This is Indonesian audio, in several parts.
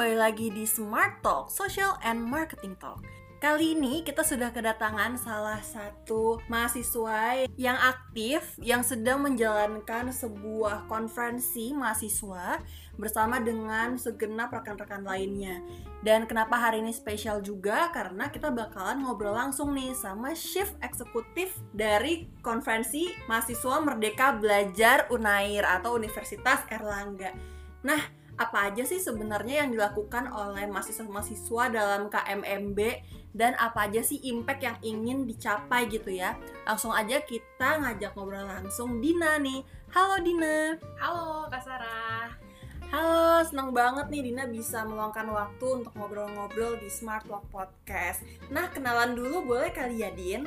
kembali lagi di Smart Talk, Social and Marketing Talk. Kali ini kita sudah kedatangan salah satu mahasiswa yang aktif yang sedang menjalankan sebuah konferensi mahasiswa bersama dengan segenap rekan-rekan lainnya. Dan kenapa hari ini spesial juga? Karena kita bakalan ngobrol langsung nih sama Chief Eksekutif dari konferensi mahasiswa Merdeka Belajar Unair atau Universitas Erlangga. Nah, apa aja sih sebenarnya yang dilakukan oleh mahasiswa-mahasiswa dalam KMMB dan apa aja sih impact yang ingin dicapai gitu ya. Langsung aja kita ngajak ngobrol langsung Dina nih. Halo Dina. Halo Kak Sarah. Halo, senang banget nih Dina bisa meluangkan waktu untuk ngobrol-ngobrol di Smart Walk Podcast. Nah, kenalan dulu boleh kali ya, Din?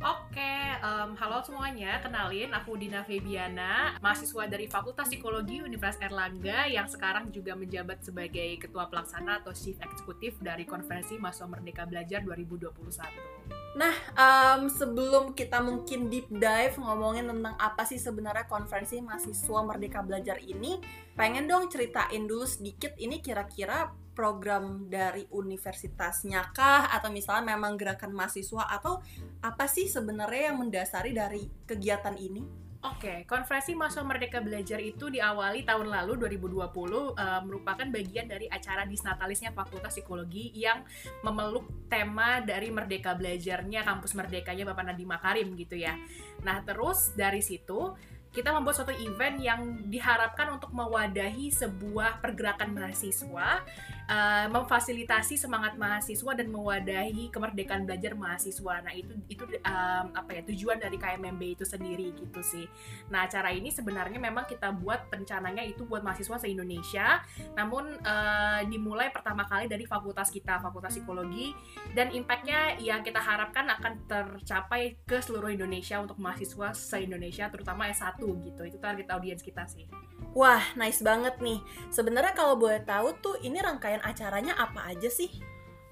Oke, um, halo semuanya. Kenalin, aku Dina Febiana, mahasiswa dari Fakultas Psikologi Universitas Erlangga yang sekarang juga menjabat sebagai Ketua Pelaksana atau Chief Eksekutif dari Konferensi Mahasiswa Merdeka Belajar 2021. Nah, um, sebelum kita mungkin deep dive ngomongin tentang apa sih sebenarnya konferensi mahasiswa Merdeka Belajar ini, pengen dong ceritain dulu sedikit ini kira-kira program dari universitasnya kah atau misalnya memang gerakan mahasiswa atau apa sih sebenarnya yang mendasari dari kegiatan ini? Oke, konferensi mahasiswa Merdeka Belajar itu diawali tahun lalu 2020 uh, merupakan bagian dari acara disnatalisnya Fakultas Psikologi yang memeluk tema dari Merdeka Belajarnya kampus Merdekanya Bapak Nadiem Makarim gitu ya. Nah, terus dari situ kita membuat suatu event yang diharapkan untuk mewadahi sebuah pergerakan mahasiswa, uh, memfasilitasi semangat mahasiswa dan mewadahi kemerdekaan belajar mahasiswa. Nah itu itu um, apa ya tujuan dari KMMB itu sendiri gitu sih. Nah acara ini sebenarnya memang kita buat rencananya itu buat mahasiswa se Indonesia, namun uh, dimulai pertama kali dari fakultas kita, Fakultas Psikologi, dan impactnya yang kita harapkan akan tercapai ke seluruh Indonesia untuk mahasiswa se Indonesia, terutama S1 gitu. Itu target audiens kita sih. Wah nice banget nih. Sebenarnya kalau boleh tahu tuh ini rangkaian acaranya apa aja sih?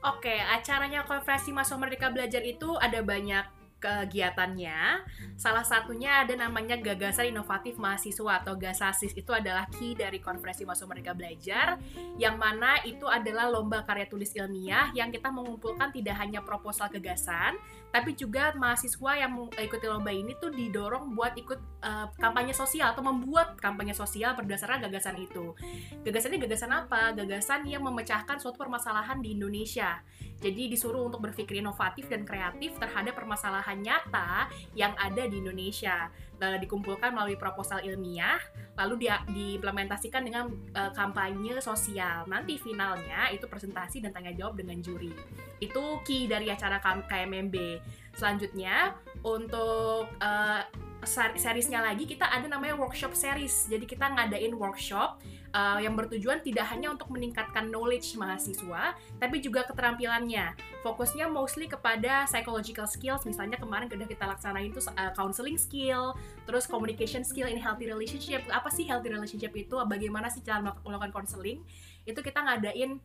Oke, acaranya konferensi Mahasiswa Merdeka Belajar itu ada banyak kegiatannya. Salah satunya ada namanya Gagasan Inovatif Mahasiswa atau GASASIS. Itu adalah key dari konferensi Mahasiswa Mereka Belajar, yang mana itu adalah lomba karya tulis ilmiah yang kita mengumpulkan tidak hanya proposal gagasan, tapi juga mahasiswa yang mengikuti lomba ini tuh didorong buat ikut uh, kampanye sosial atau membuat kampanye sosial berdasarkan gagasan itu. Gagasannya gagasan apa? Gagasan yang memecahkan suatu permasalahan di Indonesia. Jadi disuruh untuk berpikir inovatif dan kreatif terhadap permasalahan nyata yang ada di Indonesia. Lalu dikumpulkan melalui proposal ilmiah, lalu dia diimplementasikan dengan uh, kampanye sosial. Nanti finalnya itu presentasi dan tanya jawab dengan juri. Itu key dari acara KMMB. Selanjutnya untuk uh, seriesnya lagi kita ada namanya workshop series. Jadi kita ngadain workshop uh, yang bertujuan tidak hanya untuk meningkatkan knowledge mahasiswa, tapi juga keterampilannya. Fokusnya mostly kepada psychological skills, misalnya kemarin sudah kita laksanain itu uh, counseling skill, terus communication skill in healthy relationship. Apa sih healthy relationship itu? Bagaimana sih cara melakukan counseling? Itu kita ngadain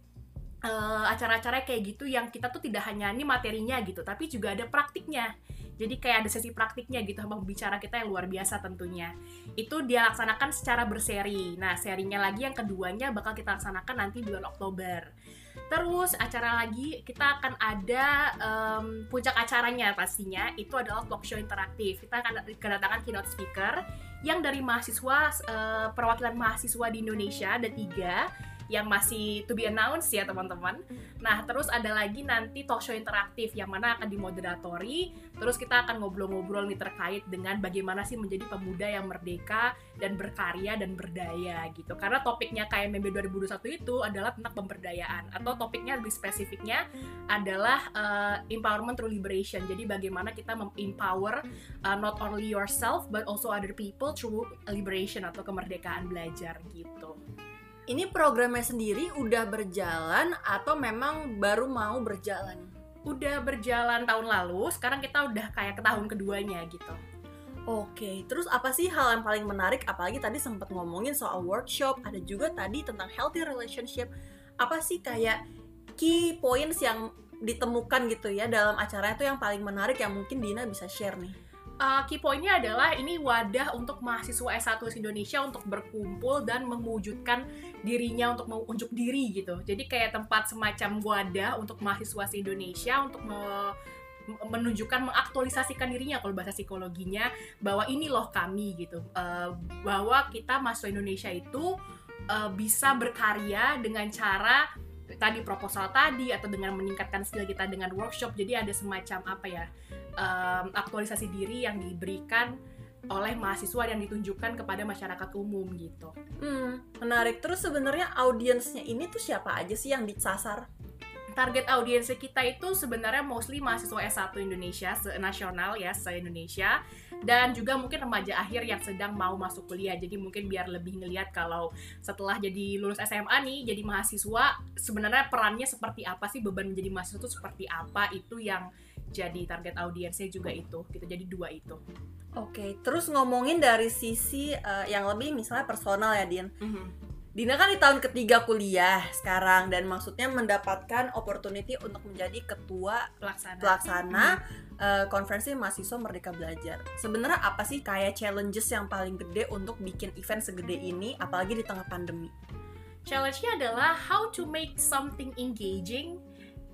uh, acara-acara kayak gitu yang kita tuh tidak hanya ini materinya gitu, tapi juga ada praktiknya. Jadi kayak ada sesi praktiknya gitu sama pembicara kita yang luar biasa tentunya. Itu dia laksanakan secara berseri. Nah, serinya lagi yang keduanya bakal kita laksanakan nanti bulan Oktober. Terus acara lagi kita akan ada um, puncak acaranya pastinya itu adalah talk show interaktif. Kita akan kedatangan keynote speaker yang dari mahasiswa uh, perwakilan mahasiswa di Indonesia ada tiga yang masih to be announced ya teman-teman. Nah terus ada lagi nanti talk show interaktif yang mana akan dimoderatori. Terus kita akan ngobrol-ngobrol nih terkait dengan bagaimana sih menjadi pemuda yang merdeka dan berkarya dan berdaya gitu. Karena topiknya KMMB 2021 itu adalah tentang pemberdayaan atau topiknya lebih spesifiknya adalah uh, empowerment through liberation. Jadi bagaimana kita memempower uh, not only yourself but also other people through liberation atau kemerdekaan belajar gitu. Ini programnya sendiri udah berjalan atau memang baru mau berjalan? Udah berjalan tahun lalu, sekarang kita udah kayak ke tahun keduanya gitu. Oke, terus apa sih hal yang paling menarik? Apalagi tadi sempat ngomongin soal workshop, ada juga tadi tentang healthy relationship. Apa sih kayak key points yang ditemukan gitu ya dalam acara itu yang paling menarik yang mungkin Dina bisa share nih? Uh, key pointnya adalah ini wadah untuk mahasiswa S1 Indonesia untuk berkumpul dan mewujudkan dirinya untuk menunjuk diri gitu. Jadi kayak tempat semacam wadah untuk mahasiswa Indonesia untuk me menunjukkan mengaktualisasikan dirinya kalau bahasa psikologinya bahwa ini loh kami gitu uh, bahwa kita mahasiswa Indonesia itu uh, bisa berkarya dengan cara tadi proposal tadi atau dengan meningkatkan skill kita dengan workshop jadi ada semacam apa ya um, aktualisasi diri yang diberikan oleh mahasiswa yang ditunjukkan kepada masyarakat umum gitu. Hmm, menarik. Terus sebenarnya audiensnya ini tuh siapa aja sih yang disasar? Target audiensnya kita itu sebenarnya mostly mahasiswa S1 Indonesia, se-nasional ya, se-Indonesia dan juga mungkin remaja akhir yang sedang mau masuk kuliah. Jadi mungkin biar lebih ngelihat kalau setelah jadi lulus SMA nih, jadi mahasiswa sebenarnya perannya seperti apa sih, beban menjadi mahasiswa itu seperti apa, itu yang jadi target audiensnya juga itu gitu jadi dua itu oke okay, terus ngomongin dari sisi uh, yang lebih misalnya personal ya Din mm -hmm. Dina kan di tahun ketiga kuliah sekarang dan maksudnya mendapatkan opportunity untuk menjadi ketua pelaksana, pelaksana hmm. uh, konferensi mahasiswa Merdeka Belajar. Sebenarnya apa sih kayak challenges yang paling gede untuk bikin event segede ini, apalagi di tengah pandemi? Challenge-nya adalah how to make something engaging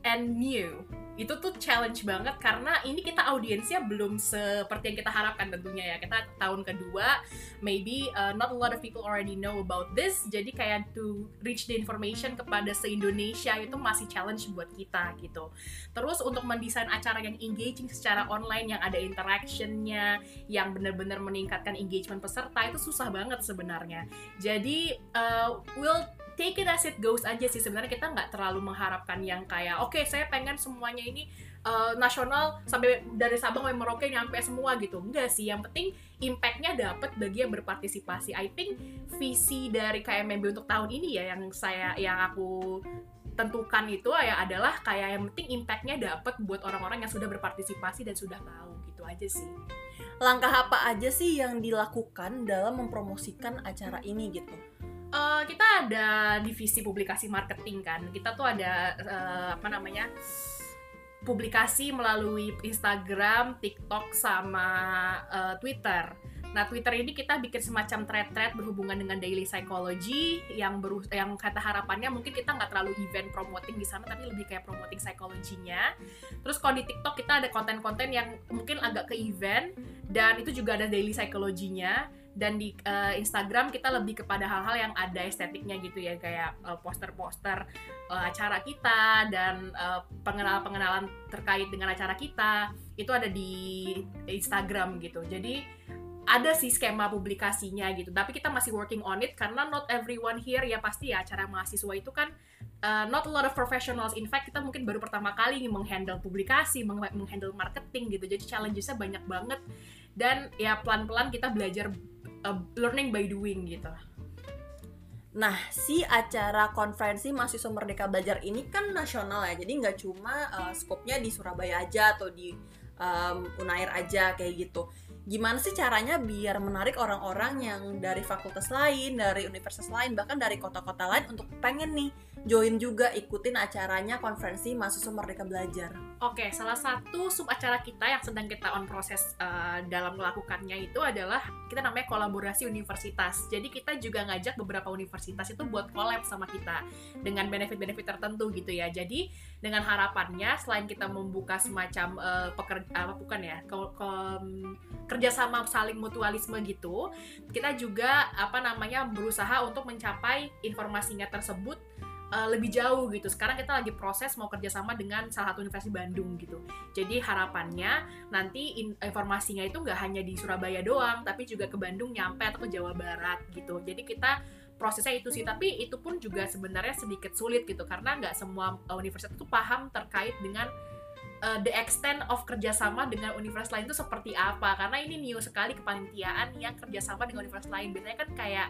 and new itu tuh challenge banget karena ini kita audiensnya belum seperti yang kita harapkan tentunya ya. Kita tahun kedua maybe uh, not a lot of people already know about this. Jadi kayak to reach the information kepada se Indonesia itu masih challenge buat kita gitu. Terus untuk mendesain acara yang engaging secara online yang ada interactionnya yang benar-benar meningkatkan engagement peserta itu susah banget sebenarnya. Jadi uh, we'll take it as it goes aja sih. Sebenarnya kita nggak terlalu mengharapkan yang kayak oke okay, saya pengen semuanya ini uh, nasional sampai dari Sabang sampai Merauke nyampe semua gitu. Enggak sih yang penting impactnya dapat bagi yang berpartisipasi. I think visi dari KMMB untuk tahun ini ya yang saya yang aku tentukan itu ya adalah kayak yang penting impactnya dapat buat orang-orang yang sudah berpartisipasi dan sudah tahu gitu aja sih. Langkah apa aja sih yang dilakukan dalam mempromosikan acara ini gitu uh, kita ada divisi publikasi marketing kan kita tuh ada uh, apa namanya publikasi melalui Instagram, TikTok sama uh, Twitter. Nah, Twitter ini kita bikin semacam thread-thread berhubungan dengan daily psychology yang beru yang kata harapannya mungkin kita nggak terlalu event promoting di sana tapi lebih kayak promoting psikologinya. Terus kalau di TikTok kita ada konten-konten yang mungkin agak ke event dan itu juga ada daily psychology-nya dan di uh, Instagram kita lebih kepada hal-hal yang ada estetiknya gitu ya kayak uh, poster-poster uh, acara kita dan uh, pengenalan-pengenalan terkait dengan acara kita itu ada di Instagram gitu. Jadi ada sih skema publikasinya gitu. Tapi kita masih working on it karena not everyone here ya pasti ya acara mahasiswa itu kan uh, not a lot of professionals. In fact kita mungkin baru pertama kali menghandle publikasi menghandle marketing gitu. Jadi challengesnya banyak banget. Dan ya pelan-pelan kita belajar uh, learning by doing gitu. Nah, si acara konferensi mahasiswa Merdeka Belajar ini kan nasional ya, jadi nggak cuma uh, skopnya di Surabaya aja atau di um, Unair aja kayak gitu. Gimana sih caranya biar menarik orang-orang yang dari fakultas lain, dari universitas lain, bahkan dari kota-kota lain untuk pengen nih join juga ikutin acaranya konferensi mahasiswa Merdeka Belajar. Oke, salah satu sub acara kita yang sedang kita on proses uh, dalam melakukannya itu adalah kita namanya kolaborasi universitas. Jadi kita juga ngajak beberapa universitas itu buat collab sama kita dengan benefit-benefit tertentu gitu ya. Jadi dengan harapannya selain kita membuka semacam uh, pekerja apa bukan ya ke, ke, kerjasama saling mutualisme gitu, kita juga apa namanya berusaha untuk mencapai informasinya tersebut uh, lebih jauh gitu. Sekarang kita lagi proses mau kerjasama dengan salah satu universitas Bandung gitu. Jadi harapannya nanti in, informasinya itu nggak hanya di Surabaya doang, tapi juga ke Bandung nyampe atau ke Jawa Barat gitu. Jadi kita prosesnya itu sih, tapi itu pun juga sebenarnya sedikit sulit gitu karena nggak semua uh, universitas itu paham terkait dengan uh, the extent of kerjasama dengan universitas lain itu seperti apa karena ini new sekali kepanitiaan yang kerjasama dengan universitas lain biasanya kan kayak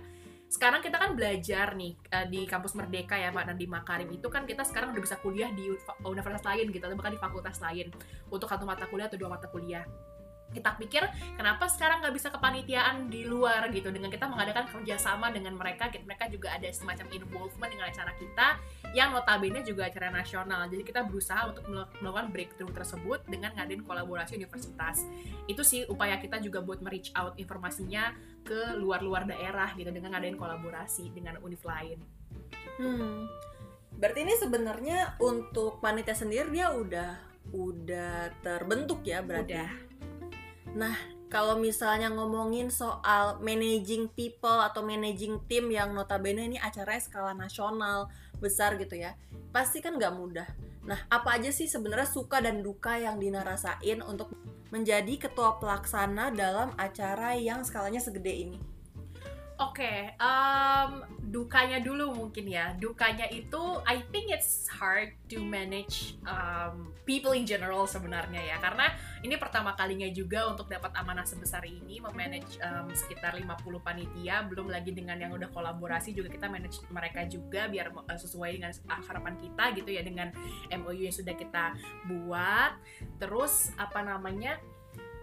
sekarang kita kan belajar nih uh, di kampus Merdeka ya Pak dan di Makarim itu kan kita sekarang udah bisa kuliah di universitas lain gitu atau bahkan di fakultas lain. Untuk satu mata kuliah atau dua mata kuliah kita pikir kenapa sekarang nggak bisa kepanitiaan di luar gitu? Dengan kita mengadakan kerjasama dengan mereka mereka juga ada semacam involvement dengan acara kita yang notabene juga acara nasional. Jadi kita berusaha untuk melakukan breakthrough tersebut dengan ngadain kolaborasi universitas. Itu sih upaya kita juga buat reach out informasinya ke luar-luar daerah gitu dengan ngadain kolaborasi dengan univ lain. Hmm. berarti ini sebenarnya untuk panitia sendiri dia udah udah terbentuk ya berarti? Udah Nah, kalau misalnya ngomongin soal managing people atau managing team yang notabene ini acaranya skala nasional besar gitu ya, pasti kan nggak mudah. Nah, apa aja sih sebenarnya suka dan duka yang Dina rasain untuk menjadi ketua pelaksana dalam acara yang skalanya segede ini? Oke, okay, um, dukanya dulu mungkin ya. Dukanya itu, I think it's hard to manage um, people in general sebenarnya ya. Karena ini pertama kalinya juga untuk dapat amanah sebesar ini, memanage um, sekitar 50 panitia, belum lagi dengan yang udah kolaborasi juga kita manage mereka juga biar uh, sesuai dengan harapan kita gitu ya dengan MOU yang sudah kita buat. Terus apa namanya?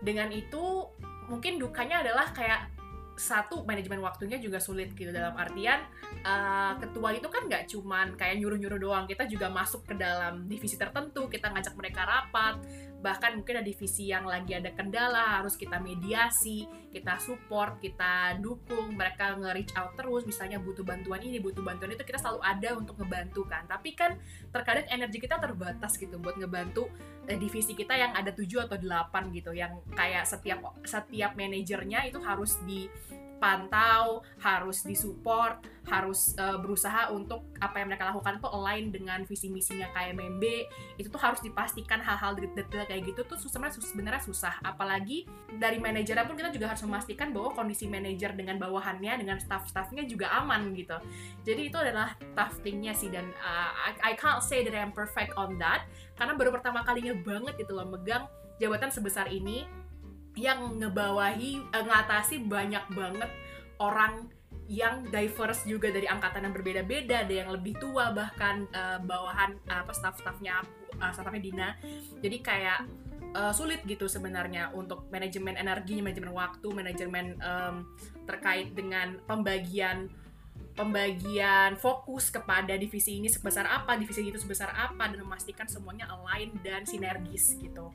Dengan itu mungkin dukanya adalah kayak satu manajemen waktunya juga sulit gitu. Dalam artian uh, ketua itu kan nggak cuman kayak nyuruh-nyuruh doang. Kita juga masuk ke dalam divisi tertentu kita ngajak mereka rapat bahkan mungkin ada divisi yang lagi ada kendala harus kita mediasi kita support kita dukung mereka nge-reach out terus. Misalnya butuh bantuan ini butuh bantuan itu kita selalu ada untuk ngebantu kan. Tapi kan terkadang energi kita terbatas gitu buat ngebantu eh, divisi kita yang ada tujuh atau delapan gitu. Yang kayak setiap setiap manajernya itu harus di dipantau, harus disupport, harus uh, berusaha untuk apa yang mereka lakukan tuh align dengan visi misinya KMMB. Itu tuh harus dipastikan hal-hal detail kayak gitu tuh sebenarnya sebenarnya susah. Apalagi dari manajer pun kita juga harus memastikan bahwa kondisi manajer dengan bawahannya dengan staff-staffnya juga aman gitu. Jadi itu adalah tough thingnya sih dan uh, I, I can't say that I'm perfect on that karena baru pertama kalinya banget gitu loh megang jabatan sebesar ini yang ngebawahi uh, ngatasi banyak banget orang yang diverse juga dari angkatan yang berbeda-beda ada yang lebih tua bahkan uh, bawahan uh, apa staff-staffnya uh, staffnya Dina. Jadi kayak uh, sulit gitu sebenarnya untuk manajemen energi manajemen waktu manajemen um, terkait dengan pembagian pembagian fokus kepada divisi ini sebesar apa, divisi itu sebesar apa, dan memastikan semuanya align dan sinergis gitu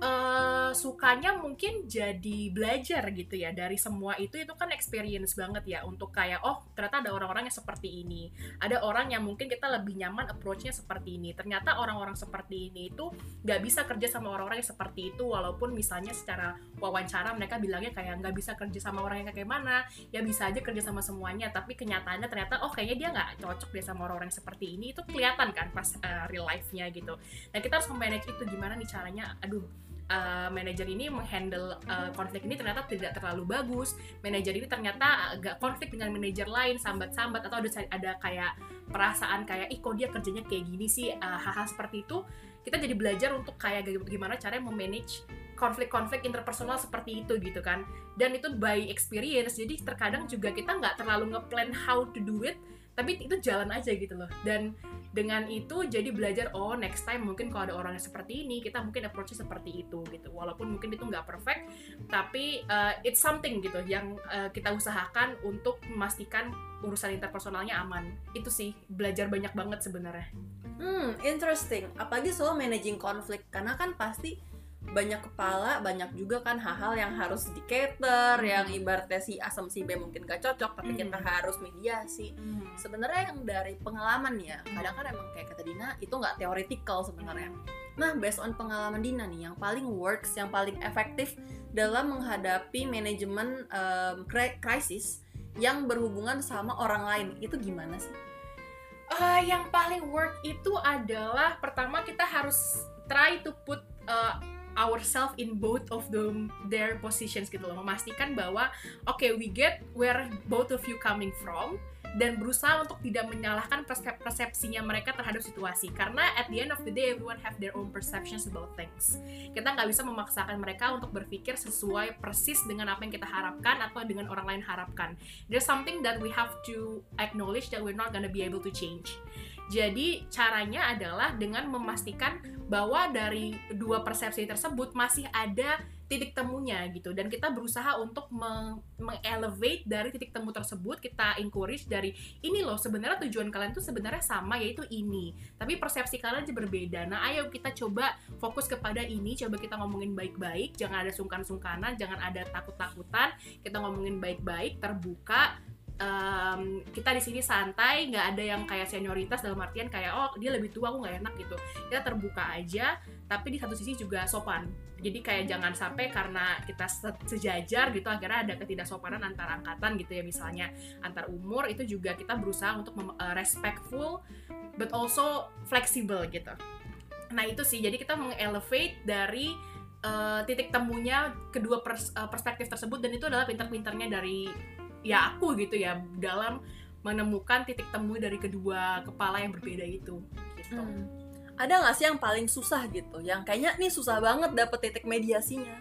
uh, sukanya mungkin jadi belajar gitu ya. Dari semua itu itu kan experience banget ya. Untuk kayak oh ternyata ada orang-orang yang seperti ini. Ada orang yang mungkin kita lebih nyaman approachnya seperti ini. Ternyata orang-orang seperti ini itu nggak bisa kerja sama orang-orang yang seperti itu. Walaupun misalnya secara wawancara mereka bilangnya kayak nggak bisa kerja sama orang yang kayak mana. Ya bisa aja kerja sama semuanya. Tapi kenyataannya ternyata oh kayaknya dia nggak cocok deh sama orang-orang seperti ini. Itu kelihatan kan pas uh, real life-nya gitu. Nah kita harus memanage itu. Gimana nih caranya? Aduh uh, manajer ini menghandle uh, konflik ini ternyata tidak terlalu bagus. Manajer ini ternyata agak konflik dengan manajer lain sambat-sambat atau ada ada kayak perasaan kayak ih kok dia kerjanya kayak gini sih? Uh, hal-hal seperti itu. Kita jadi belajar untuk kayak gimana caranya memanage konflik-konflik interpersonal seperti itu gitu kan. Dan itu by experience. Jadi terkadang juga kita nggak terlalu ngeplan how to do it tapi itu jalan aja gitu loh. Dan dengan itu jadi belajar oh next time mungkin kalau ada orang yang seperti ini kita mungkin approachnya seperti itu gitu. Walaupun mungkin itu nggak perfect tapi uh, it's something gitu yang uh, kita usahakan untuk memastikan urusan interpersonalnya aman. Itu sih belajar banyak banget sebenarnya. Hmm interesting. Apalagi soal managing konflik. Karena kan pasti banyak kepala banyak juga kan hal-hal yang harus di cater mm. yang ibaratnya si asam si B mungkin gak cocok tapi mm. kita harus mediasi mm. sebenarnya yang dari pengalaman ya kadang kan emang kayak kata Dina itu nggak theoretical sebenarnya nah based on pengalaman Dina nih yang paling works yang paling efektif dalam menghadapi manajemen um, krisis yang berhubungan sama orang lain itu gimana sih? Uh, yang paling work itu adalah pertama kita harus try to put uh, ourselves in both of them their positions gitu loh. Memastikan bahwa oke okay, we get where both of you coming from dan berusaha untuk tidak menyalahkan persep persepsinya mereka terhadap situasi. Karena at the end of the day everyone have their own perceptions about things. Kita nggak bisa memaksakan mereka untuk berpikir sesuai persis dengan apa yang kita harapkan atau dengan orang lain harapkan. There's something that we have to acknowledge that we're not gonna be able to change jadi caranya adalah dengan memastikan bahwa dari dua persepsi tersebut masih ada titik temunya gitu. Dan kita berusaha untuk mengelevate dari titik temu tersebut kita encourage dari ini loh sebenarnya tujuan kalian tuh sebenarnya sama yaitu ini. Tapi persepsi kalian aja berbeda. Nah ayo kita coba fokus kepada ini coba kita ngomongin baik-baik jangan ada sungkan-sungkanan jangan ada takut-takutan kita ngomongin baik-baik terbuka um, kita di sini santai nggak ada yang kayak senioritas dalam artian kayak oh dia lebih tua aku nggak enak gitu. Kita terbuka aja tapi di satu sisi juga sopan. Jadi kayak jangan sampai karena kita sejajar gitu akhirnya ada ketidaksopanan antar angkatan gitu ya misalnya antar umur itu juga kita berusaha untuk uh, respectful but also flexible gitu. Nah itu sih. Jadi kita mengelevate dari uh, titik temunya kedua pers uh, perspektif tersebut dan itu adalah pinter-pinternya dari ya aku gitu ya dalam menemukan titik temu dari kedua kepala yang berbeda itu gitu. Hmm. Ada nggak sih yang paling susah gitu? Yang kayaknya nih susah banget dapet titik mediasinya.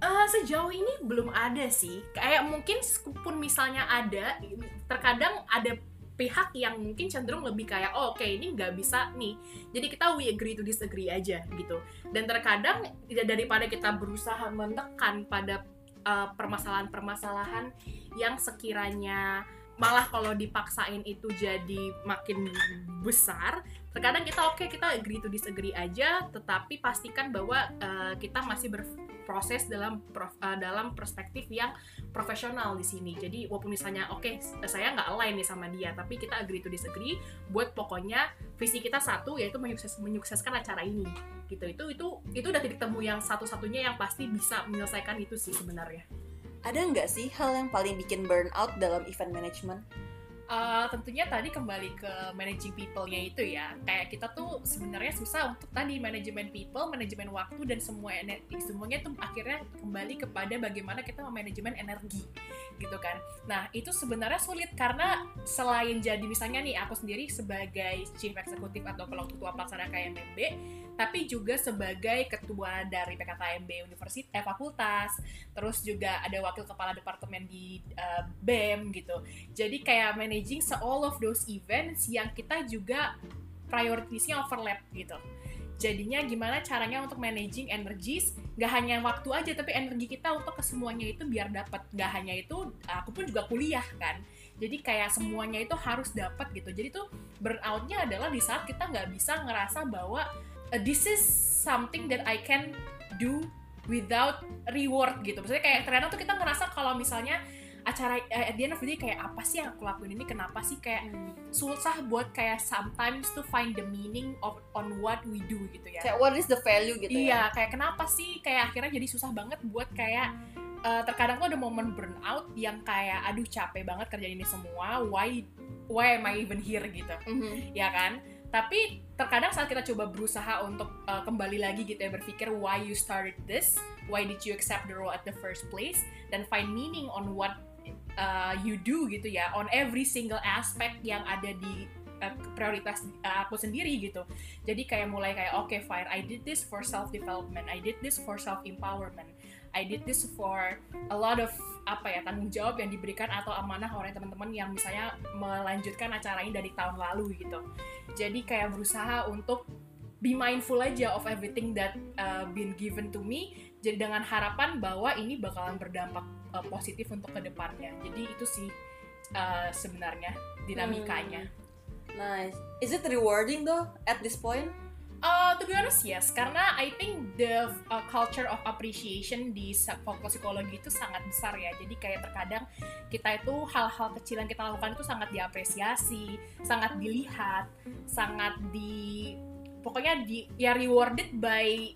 Uh, sejauh ini belum ada sih. Kayak mungkin pun misalnya ada, terkadang ada pihak yang mungkin cenderung lebih kayak oh, oke okay, ini nggak bisa nih jadi kita we agree to disagree aja gitu dan terkadang daripada kita berusaha menekan pada permasalahan-permasalahan uh, yang sekiranya malah kalau dipaksain itu jadi makin besar terkadang kita oke okay, kita agree to disagree aja tetapi pastikan bahwa uh, kita masih ber proses dalam prof, uh, dalam perspektif yang profesional di sini. Jadi walaupun misalnya oke okay, saya nggak align nih sama dia, tapi kita agree to disagree. Buat pokoknya visi kita satu yaitu menyukses, menyukseskan acara ini. Gitu itu itu itu udah titik temu yang satu-satunya yang pasti bisa menyelesaikan itu sih sebenarnya. Ada nggak sih hal yang paling bikin burnout dalam event management? uh, tentunya tadi kembali ke managing people-nya itu ya. Kayak kita tuh sebenarnya susah untuk tadi manajemen people manajemen waktu dan semua energi. Semuanya tuh akhirnya kembali kepada bagaimana kita memanajemen energi gitu kan. Nah itu sebenarnya sulit karena selain jadi misalnya nih aku sendiri sebagai chief executive atau kalau ketua pelaksana KMMB tapi juga sebagai ketua dari PKKMB Universitas eh, fakultas. Terus juga ada wakil kepala departemen di uh, BEM gitu. Jadi kayak managing se all of those events yang kita juga prioritasnya overlap gitu. Jadinya gimana caranya untuk managing energies? Gak hanya waktu aja tapi energi kita untuk kesemuanya itu biar dapat gak hanya itu aku pun juga kuliah kan. Jadi kayak semuanya itu harus dapat gitu. Jadi tuh burnoutnya adalah di saat kita nggak bisa ngerasa bahwa uh, this is something that I can do without reward gitu. Maksudnya kayak ternyata tuh kita ngerasa kalau misalnya acara uh, at the end of the day kayak apa sih yang aku lakuin ini kenapa sih kayak hmm. susah buat kayak sometimes to find the meaning of on what we do gitu ya kayak what is the value gitu iya ya? kayak kenapa sih kayak akhirnya jadi susah banget buat kayak uh, terkadang tuh ada momen burnout yang kayak aduh capek banget kerja ini semua why why am I even here gitu mm -hmm. ya kan tapi terkadang saat kita coba berusaha untuk uh, kembali lagi gitu ya berpikir why you started this why did you accept the role at the first place dan find meaning on what uh, you do gitu ya on every single aspect yang ada di uh, prioritas aku sendiri gitu. Jadi kayak mulai kayak oke okay, fine I did this for self development I did this for self empowerment I did this for a lot of apa ya tanggung jawab yang diberikan atau amanah oleh teman-teman yang misalnya melanjutkan acara ini dari tahun lalu gitu. Jadi kayak berusaha untuk be mindful aja of everything that uh, been given to me. Jadi dengan harapan bahwa ini bakalan berdampak uh, positif untuk ke depannya. Jadi itu sih uh, sebenarnya dinamikanya. Hmm. Nice. Is it rewarding though at this point? Uh, to be honest yes, karena I think the uh, culture of appreciation di fakultas psikologi itu sangat besar ya. Jadi kayak terkadang kita itu hal-hal kecil yang kita lakukan itu sangat diapresiasi, sangat dilihat, sangat di pokoknya di ya rewarded by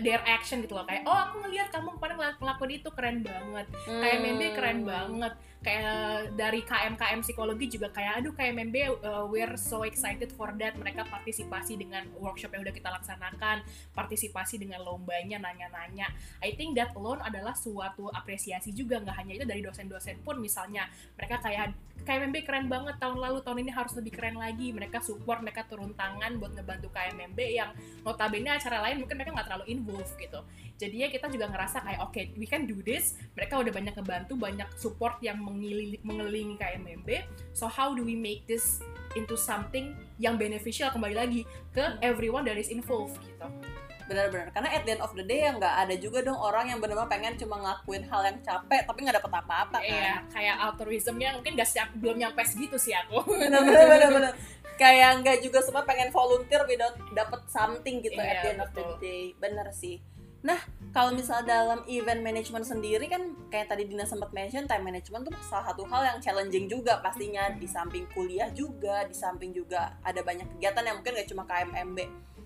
their action gitu loh kayak oh aku ngeliat kamu kemarin ngelakuin itu keren banget hmm. kayak membe keren banget kayak dari KM-KM psikologi juga kayak aduh membe uh, we're so excited for that. Mereka partisipasi dengan workshop yang udah kita laksanakan partisipasi dengan lombanya nanya-nanya. I think that alone adalah suatu apresiasi juga nggak hanya itu dari dosen-dosen pun misalnya. Mereka kayak KMMB keren banget tahun lalu tahun ini harus lebih keren lagi. Mereka support mereka turun tangan buat ngebantu KMMB yang notabene acara lain mungkin mereka nggak terlalu involved gitu. Jadinya kita juga ngerasa kayak oke okay, we can do this. Mereka udah banyak ngebantu banyak support yang mengelilingi KMMB so how do we make this into something yang beneficial kembali lagi ke everyone that is involved gitu. Benar-benar. Karena at the end of the day ya nggak ada juga dong orang yang benar-benar pengen cuma ngelakuin hal yang capek tapi nggak dapet apa-apa kan? Iya, kayak altruismnya mungkin gak siap, belum nyampe segitu sih aku. benar-benar benar-benar kayak nggak juga semua pengen volunteer without dapet something gitu Iya, at the end of the betul. day. Bener sih nah kalau misal dalam event management sendiri kan kayak tadi Dina sempat mention time management tuh salah satu hal yang challenging juga pastinya. Di samping kuliah juga di samping juga ada banyak kegiatan yang mungkin gak cuma KMMB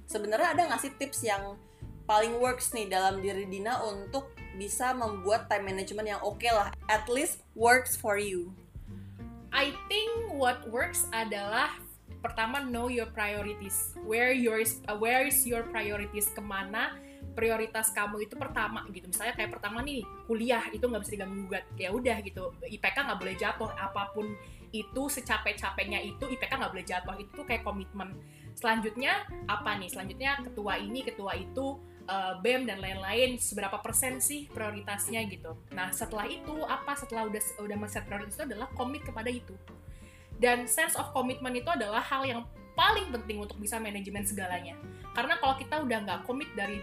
sebenarnya ada nggak sih tips yang paling works nih dalam diri Dina untuk bisa membuat time management yang oke lah? At least works for you. I think what works adalah pertama know your priorities. Where yours, uh, where is your priorities? Ke mana prioritas kamu itu pertama gitu. Misalnya kayak pertama nih kuliah itu nggak bisa diganggu gugat. Ya udah gitu. IPK nggak boleh jatuh. Apa pun itu secapek-capeknya itu IPK nggak boleh jatuh. Itu kayak komitmen. Selanjutnya apa nih? Selanjutnya ketua ini, ketua itu, uh, BEM dan lain-lain seberapa persen sih prioritasnya gitu. Nah setelah itu apa? Setelah udah udah men-set prioritas itu adalah komit kepada itu. Dan sense of commitment itu adalah hal yang paling penting untuk bisa manajemen segalanya. Karena kalau kita udah nggak komit dari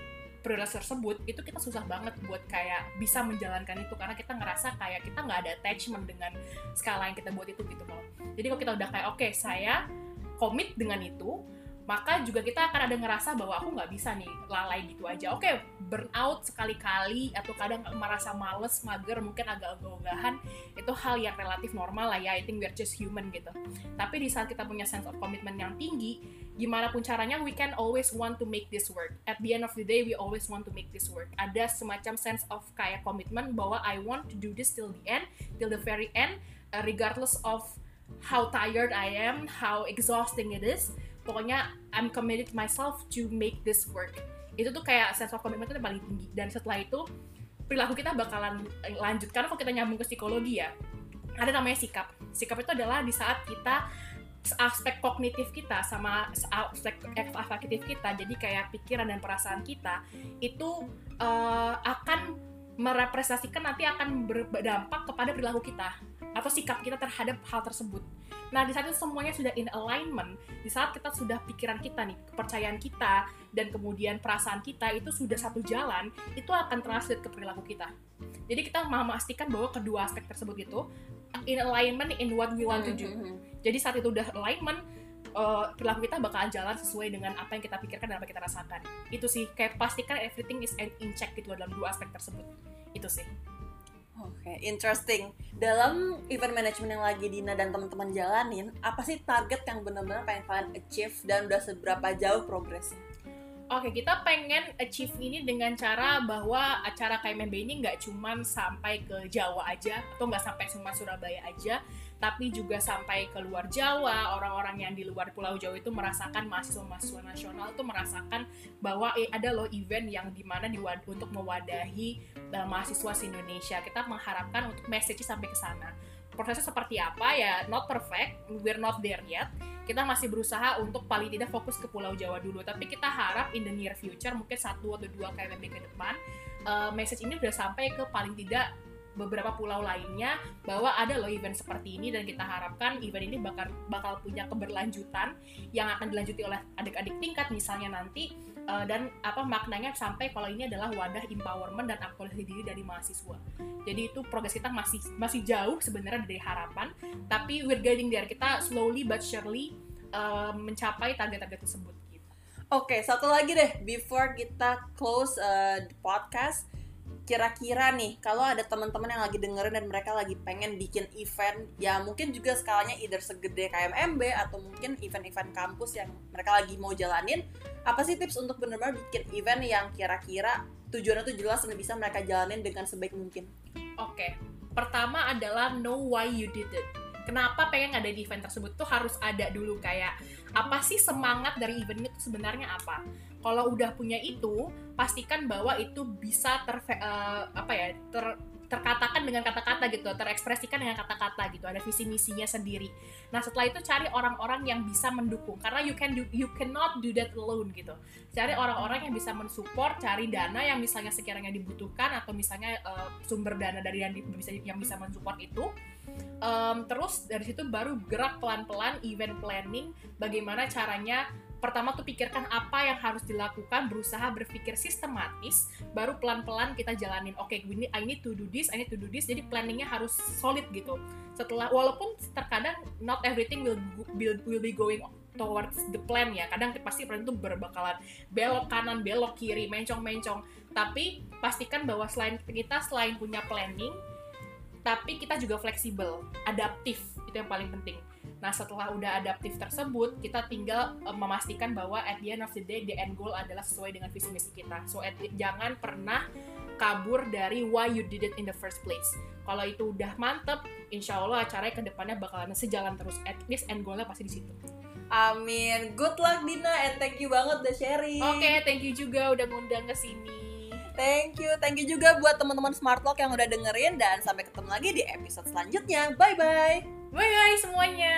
prioritas tersebut, itu kita susah banget buat kayak bisa menjalankan itu karena kita ngerasa kayak kita nggak ada attachment dengan skala yang kita buat itu gitu kalau. Jadi kalau kita udah kayak oke saya komit dengan itu, maka juga kita akan ada ngerasa bahwa aku nggak bisa nih lalai gitu aja. Oke, burnout sekali-kali atau kadang merasa males, mager, mungkin agak ogah-ogahan, itu hal yang relatif normal lah ya. I think we're just human gitu. Tapi di saat kita punya sense of commitment yang tinggi, gimana pun caranya, we can always want to make this work. At the end of the day, we always want to make this work. Ada semacam sense of kayak komitmen bahwa I want to do this till the end, till the very end, uh, regardless of how tired I am, how exhausting it is. Pokoknya I'm committed myself to make this work. Itu tuh kayak sense of commitment itu paling tinggi. Dan setelah itu perilaku kita bakalan lanjut. Karena kalau kita nyambung ke psikologi ya, ada namanya sikap. Sikap itu adalah di saat kita aspek kognitif kita sama aspek afektif kita jadi kayak pikiran dan perasaan kita itu uh, akan merepresentasikan nanti akan berdampak kepada perilaku kita atau sikap kita terhadap hal tersebut. Nah, di saat itu semuanya sudah in alignment, di saat kita sudah pikiran kita nih, kepercayaan kita, dan kemudian perasaan kita itu sudah satu jalan, itu akan translate ke perilaku kita. Jadi kita memastikan bahwa kedua aspek tersebut itu in alignment in what we want to do. Jadi saat itu udah alignment, uh, perilaku kita bakalan jalan sesuai dengan apa yang kita pikirkan dan apa yang kita rasakan. Itu sih, kayak pastikan everything is in check gitu dalam dua aspek tersebut. Itu sih. Oke, okay, interesting. Dalam event management yang lagi Dina dan teman-teman jalanin, apa sih target yang benar-benar pengen kalian achieve dan udah seberapa jauh progresnya? Oke, kita pengen achieve ini dengan cara bahwa acara KMMB ini nggak cuman sampai ke Jawa aja, atau nggak sampai cuma Surabaya aja, tapi juga sampai ke luar Jawa, orang-orang yang di luar Pulau Jawa itu merasakan mahasiswa-mahasiswa nasional itu merasakan bahwa eh, ada loh event yang di mana diwad untuk mewadahi uh, mahasiswa di Indonesia. Kita mengharapkan untuk message sampai ke sana. Prosesnya seperti apa ya? Not perfect, we're not there yet. Kita masih berusaha untuk paling tidak fokus ke Pulau Jawa dulu, tapi kita harap in the near future mungkin satu atau dua KMB ke depan uh, message ini udah sampai ke paling tidak beberapa pulau lainnya bahwa ada loh event seperti ini dan kita harapkan event ini bakal bakal punya keberlanjutan yang akan dilanjuti oleh adik-adik tingkat misalnya nanti uh, dan apa maknanya sampai kalau ini adalah wadah empowerment dan aktualisasi diri dari mahasiswa. Jadi itu progres kita masih masih jauh sebenarnya dari harapan, tapi we're getting there. Kita slowly but surely uh, mencapai target-target tersebut. Gitu. Oke, okay, satu lagi deh before kita close uh, the podcast kira-kira nih kalau ada teman-teman yang lagi dengerin dan mereka lagi pengen bikin event ya mungkin juga skalanya either segede KMMB atau mungkin event-event kampus yang mereka lagi mau jalanin apa sih tips untuk benar-benar bikin event yang kira-kira tujuannya tuh jelas dan bisa mereka jalanin dengan sebaik mungkin oke okay. pertama adalah know why you did it kenapa pengen ada di event tersebut tuh harus ada dulu kayak apa sih semangat dari event itu sebenarnya apa kalau udah punya itu pastikan bahwa itu bisa ter uh, apa ya ter terkatakan dengan kata-kata gitu, terekspresikan dengan kata-kata gitu, ada visi misinya sendiri. Nah setelah itu cari orang-orang yang bisa mendukung, karena you can do, you cannot do that alone gitu. Cari orang-orang yang bisa mensupport, cari dana yang misalnya sekiranya dibutuhkan atau misalnya uh, sumber dana dari yang bisa yang bisa mensupport itu. Um, terus dari situ baru gerak pelan-pelan event planning, bagaimana caranya pertama tuh pikirkan apa yang harus dilakukan, berusaha berpikir sistematis, baru pelan-pelan kita jalanin. Oke, okay, I need to do this, I need to do this. Jadi planningnya harus solid gitu. Setelah walaupun terkadang not everything will will, will be going towards the plan ya. Kadang pasti plan itu berbakalan belok kanan, belok kiri, mencong-mencong. Tapi pastikan bahwa selain kita selain punya planning, tapi kita juga fleksibel, adaptif. Itu yang paling penting Nah, setelah udah adaptif tersebut, kita tinggal uh, memastikan bahwa at the end of the day, the end goal adalah sesuai dengan visi misi kita. So, at, jangan pernah kabur dari why you did it in the first place. Kalau itu udah mantep, insya Allah acaranya ke depannya bakalan sejalan terus. At least end goalnya pasti di situ. Amin. Good luck Dina and thank you banget udah sharing. Oke, okay, thank you juga udah ngundang ke sini. Thank you, thank you juga buat teman-teman Smart Lock yang udah dengerin dan sampai ketemu lagi di episode selanjutnya. Bye bye. Bye bye semuanya.